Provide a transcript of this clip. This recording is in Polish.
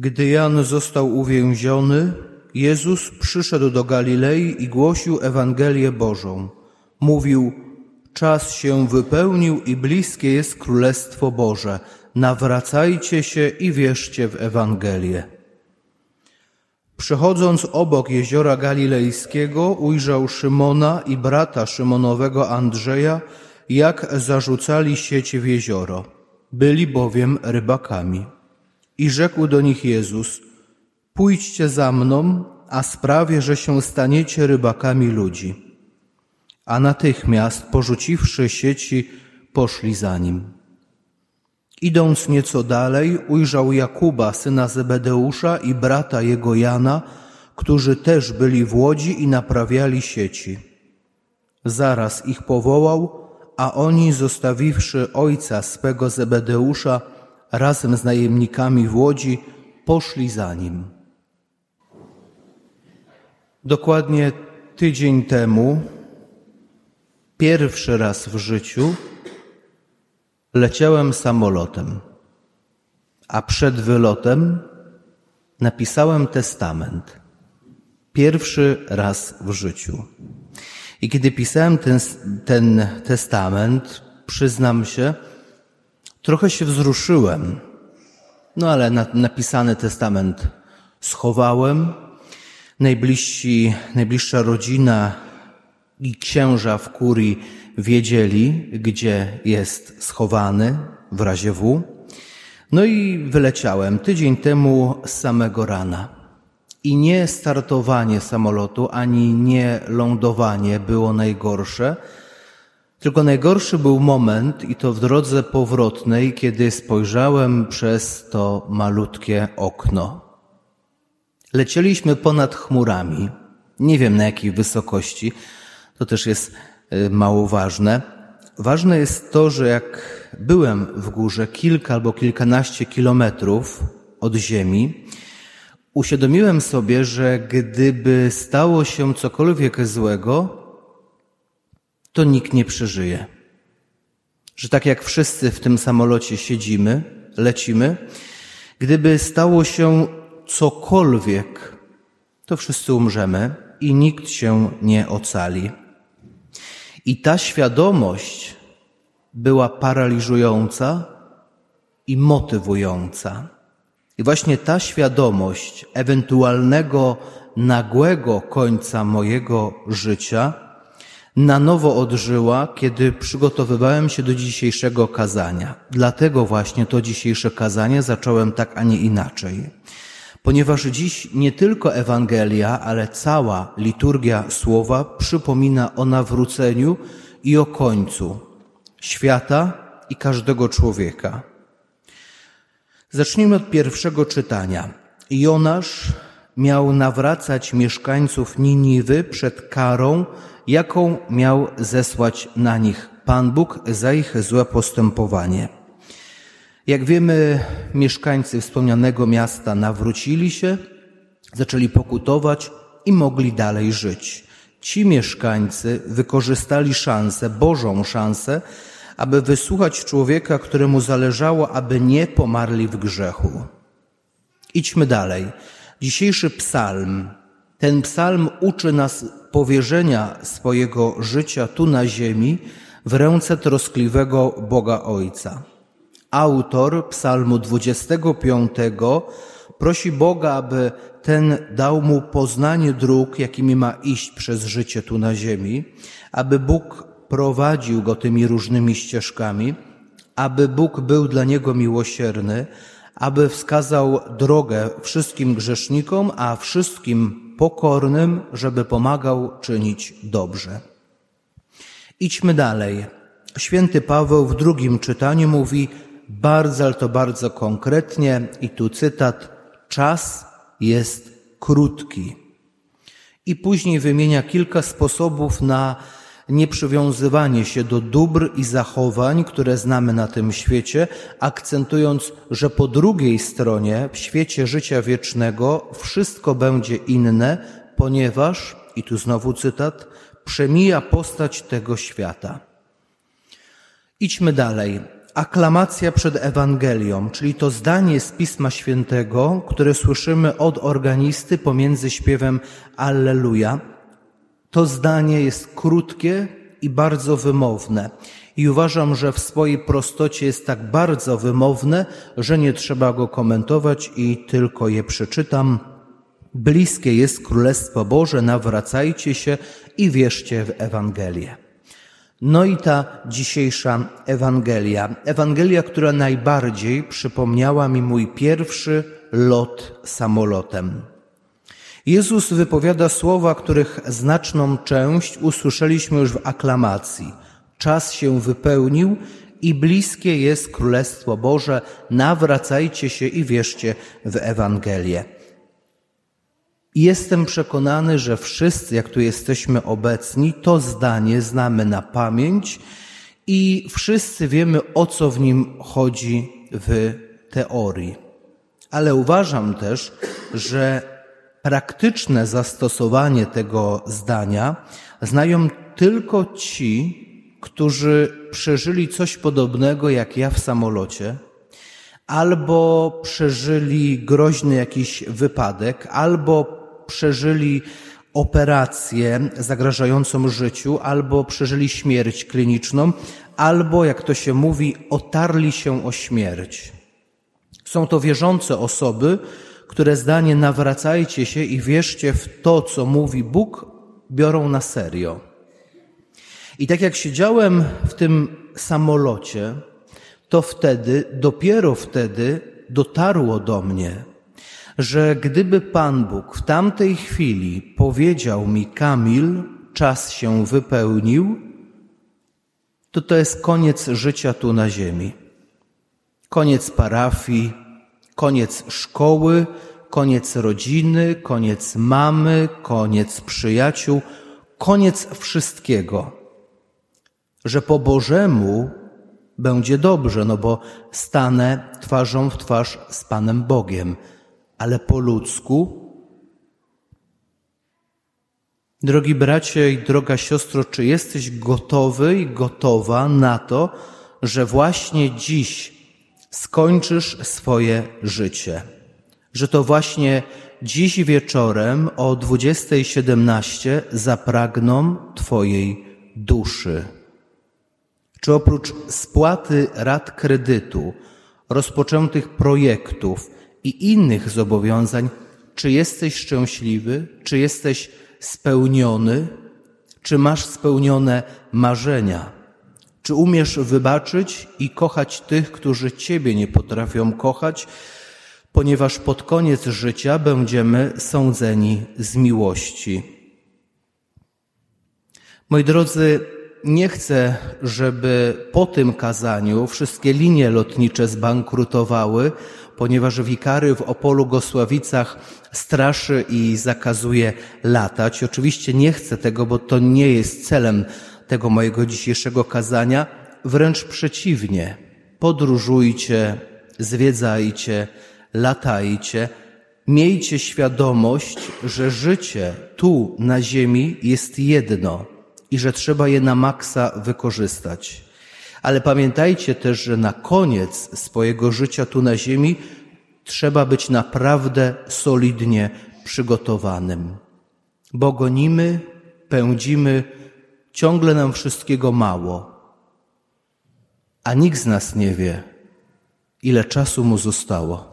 Gdy Jan został uwięziony, Jezus przyszedł do Galilei i głosił Ewangelię Bożą. Mówił, czas się wypełnił i bliskie jest Królestwo Boże. Nawracajcie się i wierzcie w Ewangelię. Przechodząc obok jeziora galilejskiego, ujrzał Szymona i brata Szymonowego Andrzeja, jak zarzucali sieć w jezioro. Byli bowiem rybakami. I rzekł do nich Jezus, pójdźcie za mną, a sprawię, że się staniecie rybakami ludzi. A natychmiast, porzuciwszy sieci, poszli za nim. Idąc nieco dalej, ujrzał Jakuba, syna Zebedeusza i brata jego Jana, którzy też byli w łodzi i naprawiali sieci. Zaraz ich powołał, a oni, zostawiwszy ojca swego Zebedeusza razem z najemnikami w łodzi, poszli za nim. Dokładnie tydzień temu, pierwszy raz w życiu, leciałem samolotem, a przed wylotem napisałem testament. Pierwszy raz w życiu. I kiedy pisałem ten, ten testament, przyznam się, trochę się wzruszyłem. No ale na, napisany testament schowałem. Najbliżsi, najbliższa rodzina i księża w kurii wiedzieli, gdzie jest schowany w razie W. No i wyleciałem tydzień temu z samego rana. I nie startowanie samolotu, ani nie lądowanie było najgorsze, tylko najgorszy był moment, i to w drodze powrotnej, kiedy spojrzałem przez to malutkie okno. Lecieliśmy ponad chmurami. Nie wiem na jakiej wysokości, to też jest y, mało ważne. Ważne jest to, że jak byłem w górze kilka albo kilkanaście kilometrów od ziemi, uświadomiłem sobie, że gdyby stało się cokolwiek złego, to nikt nie przeżyje. Że tak jak wszyscy w tym samolocie siedzimy, lecimy, gdyby stało się cokolwiek, to wszyscy umrzemy i nikt się nie ocali. I ta świadomość była paraliżująca i motywująca. I właśnie ta świadomość ewentualnego nagłego końca mojego życia na nowo odżyła, kiedy przygotowywałem się do dzisiejszego kazania. Dlatego właśnie to dzisiejsze kazanie zacząłem tak, a nie inaczej. Ponieważ dziś nie tylko Ewangelia, ale cała liturgia słowa przypomina o nawróceniu i o końcu świata i każdego człowieka. Zacznijmy od pierwszego czytania. Jonasz miał nawracać mieszkańców Niniwy przed karą, jaką miał zesłać na nich Pan Bóg za ich złe postępowanie. Jak wiemy, mieszkańcy wspomnianego miasta nawrócili się, zaczęli pokutować i mogli dalej żyć. Ci mieszkańcy wykorzystali szansę, Bożą szansę, aby wysłuchać człowieka, któremu zależało, aby nie pomarli w grzechu. Idźmy dalej. Dzisiejszy psalm, ten psalm uczy nas powierzenia swojego życia tu na ziemi w ręce troskliwego Boga Ojca. Autor psalmu 25 prosi Boga, aby ten dał mu poznanie dróg, jakimi ma iść przez życie tu na ziemi, aby Bóg prowadził go tymi różnymi ścieżkami, aby Bóg był dla niego miłosierny, aby wskazał drogę wszystkim grzesznikom, a wszystkim pokornym, żeby pomagał czynić dobrze. Idźmy dalej. Święty Paweł w drugim czytaniu mówi bardzo, ale to bardzo konkretnie, i tu cytat: Czas jest krótki. I później wymienia kilka sposobów na nieprzywiązywanie się do dóbr i zachowań, które znamy na tym świecie, akcentując, że po drugiej stronie, w świecie życia wiecznego, wszystko będzie inne, ponieważ, i tu znowu cytat, przemija postać tego świata. Idźmy dalej. aklamacja przed Ewangelią, czyli to zdanie z Pisma Świętego, które słyszymy od organisty pomiędzy śpiewem Alleluja. To zdanie jest krótkie i bardzo wymowne. I uważam, że w swojej prostocie jest tak bardzo wymowne, że nie trzeba go komentować i tylko je przeczytam. Bliskie jest Królestwo Boże, nawracajcie się i wierzcie w Ewangelię. No i ta dzisiejsza Ewangelia. Ewangelia, która najbardziej przypomniała mi mój pierwszy lot samolotem. Jezus wypowiada słowa, których znaczną część usłyszeliśmy już w aklamacji. Czas się wypełnił i bliskie jest Królestwo Boże. Nawracajcie się i wierzcie w Ewangelię. Jestem przekonany, że wszyscy, jak tu jesteśmy obecni, to zdanie znamy na pamięć i wszyscy wiemy, o co w nim chodzi w teorii. Ale uważam też, że praktyczne zastosowanie tego zdania znają tylko ci, którzy przeżyli coś podobnego jak ja w samolocie, albo przeżyli groźny jakiś wypadek, albo przeżyli operację zagrażającą życiu, albo przeżyli śmierć kliniczną, albo, jak to się mówi, otarli się o śmierć. Są to wierzące osoby, które zdanie nawracajcie się i wierzcie w to, co mówi Bóg, biorą na serio. I tak jak siedziałem w tym samolocie, to wtedy, dopiero wtedy dotarło do mnie, że gdyby Pan Bóg w tamtej chwili powiedział mi, Kamil, czas się wypełnił, to to jest koniec życia tu na ziemi. Koniec parafii, koniec szkoły, koniec rodziny, koniec mamy, koniec przyjaciół, koniec wszystkiego. Że po Bożemu będzie dobrze, no bo stanę twarzą w twarz z Panem Bogiem ale po ludzku. Drogi bracie i droga siostro, czy jesteś gotowy i gotowa na to, że właśnie dziś skończysz swoje życie? Że to właśnie dziś wieczorem o 20.17 zapragną Twojej duszy? Czy oprócz spłaty rat kredytu, rozpoczętych projektów, i innych zobowiązań, czy jesteś szczęśliwy, czy jesteś spełniony, czy masz spełnione marzenia, czy umiesz wybaczyć i kochać tych, którzy Ciebie nie potrafią kochać, ponieważ pod koniec życia będziemy sądzeni z miłości. Moi drodzy, nie chcę, żeby po tym kazaniu wszystkie linie lotnicze zbankrutowały, ponieważ wikary w Opolu Gosławicach straszy i zakazuje latać. Oczywiście nie chcę tego, bo to nie jest celem tego mojego dzisiejszego kazania. Wręcz przeciwnie. Podróżujcie, zwiedzajcie, latajcie. Miejcie świadomość, że życie tu na ziemi jest jedno i że trzeba je na maksa wykorzystać. Ale pamiętajcie też, że na koniec swojego życia tu na ziemi trzeba być naprawdę solidnie przygotowanym. Bo gonimy, pędzimy, ciągle nam wszystkiego mało, a nikt z nas nie wie, ile czasu mu zostało.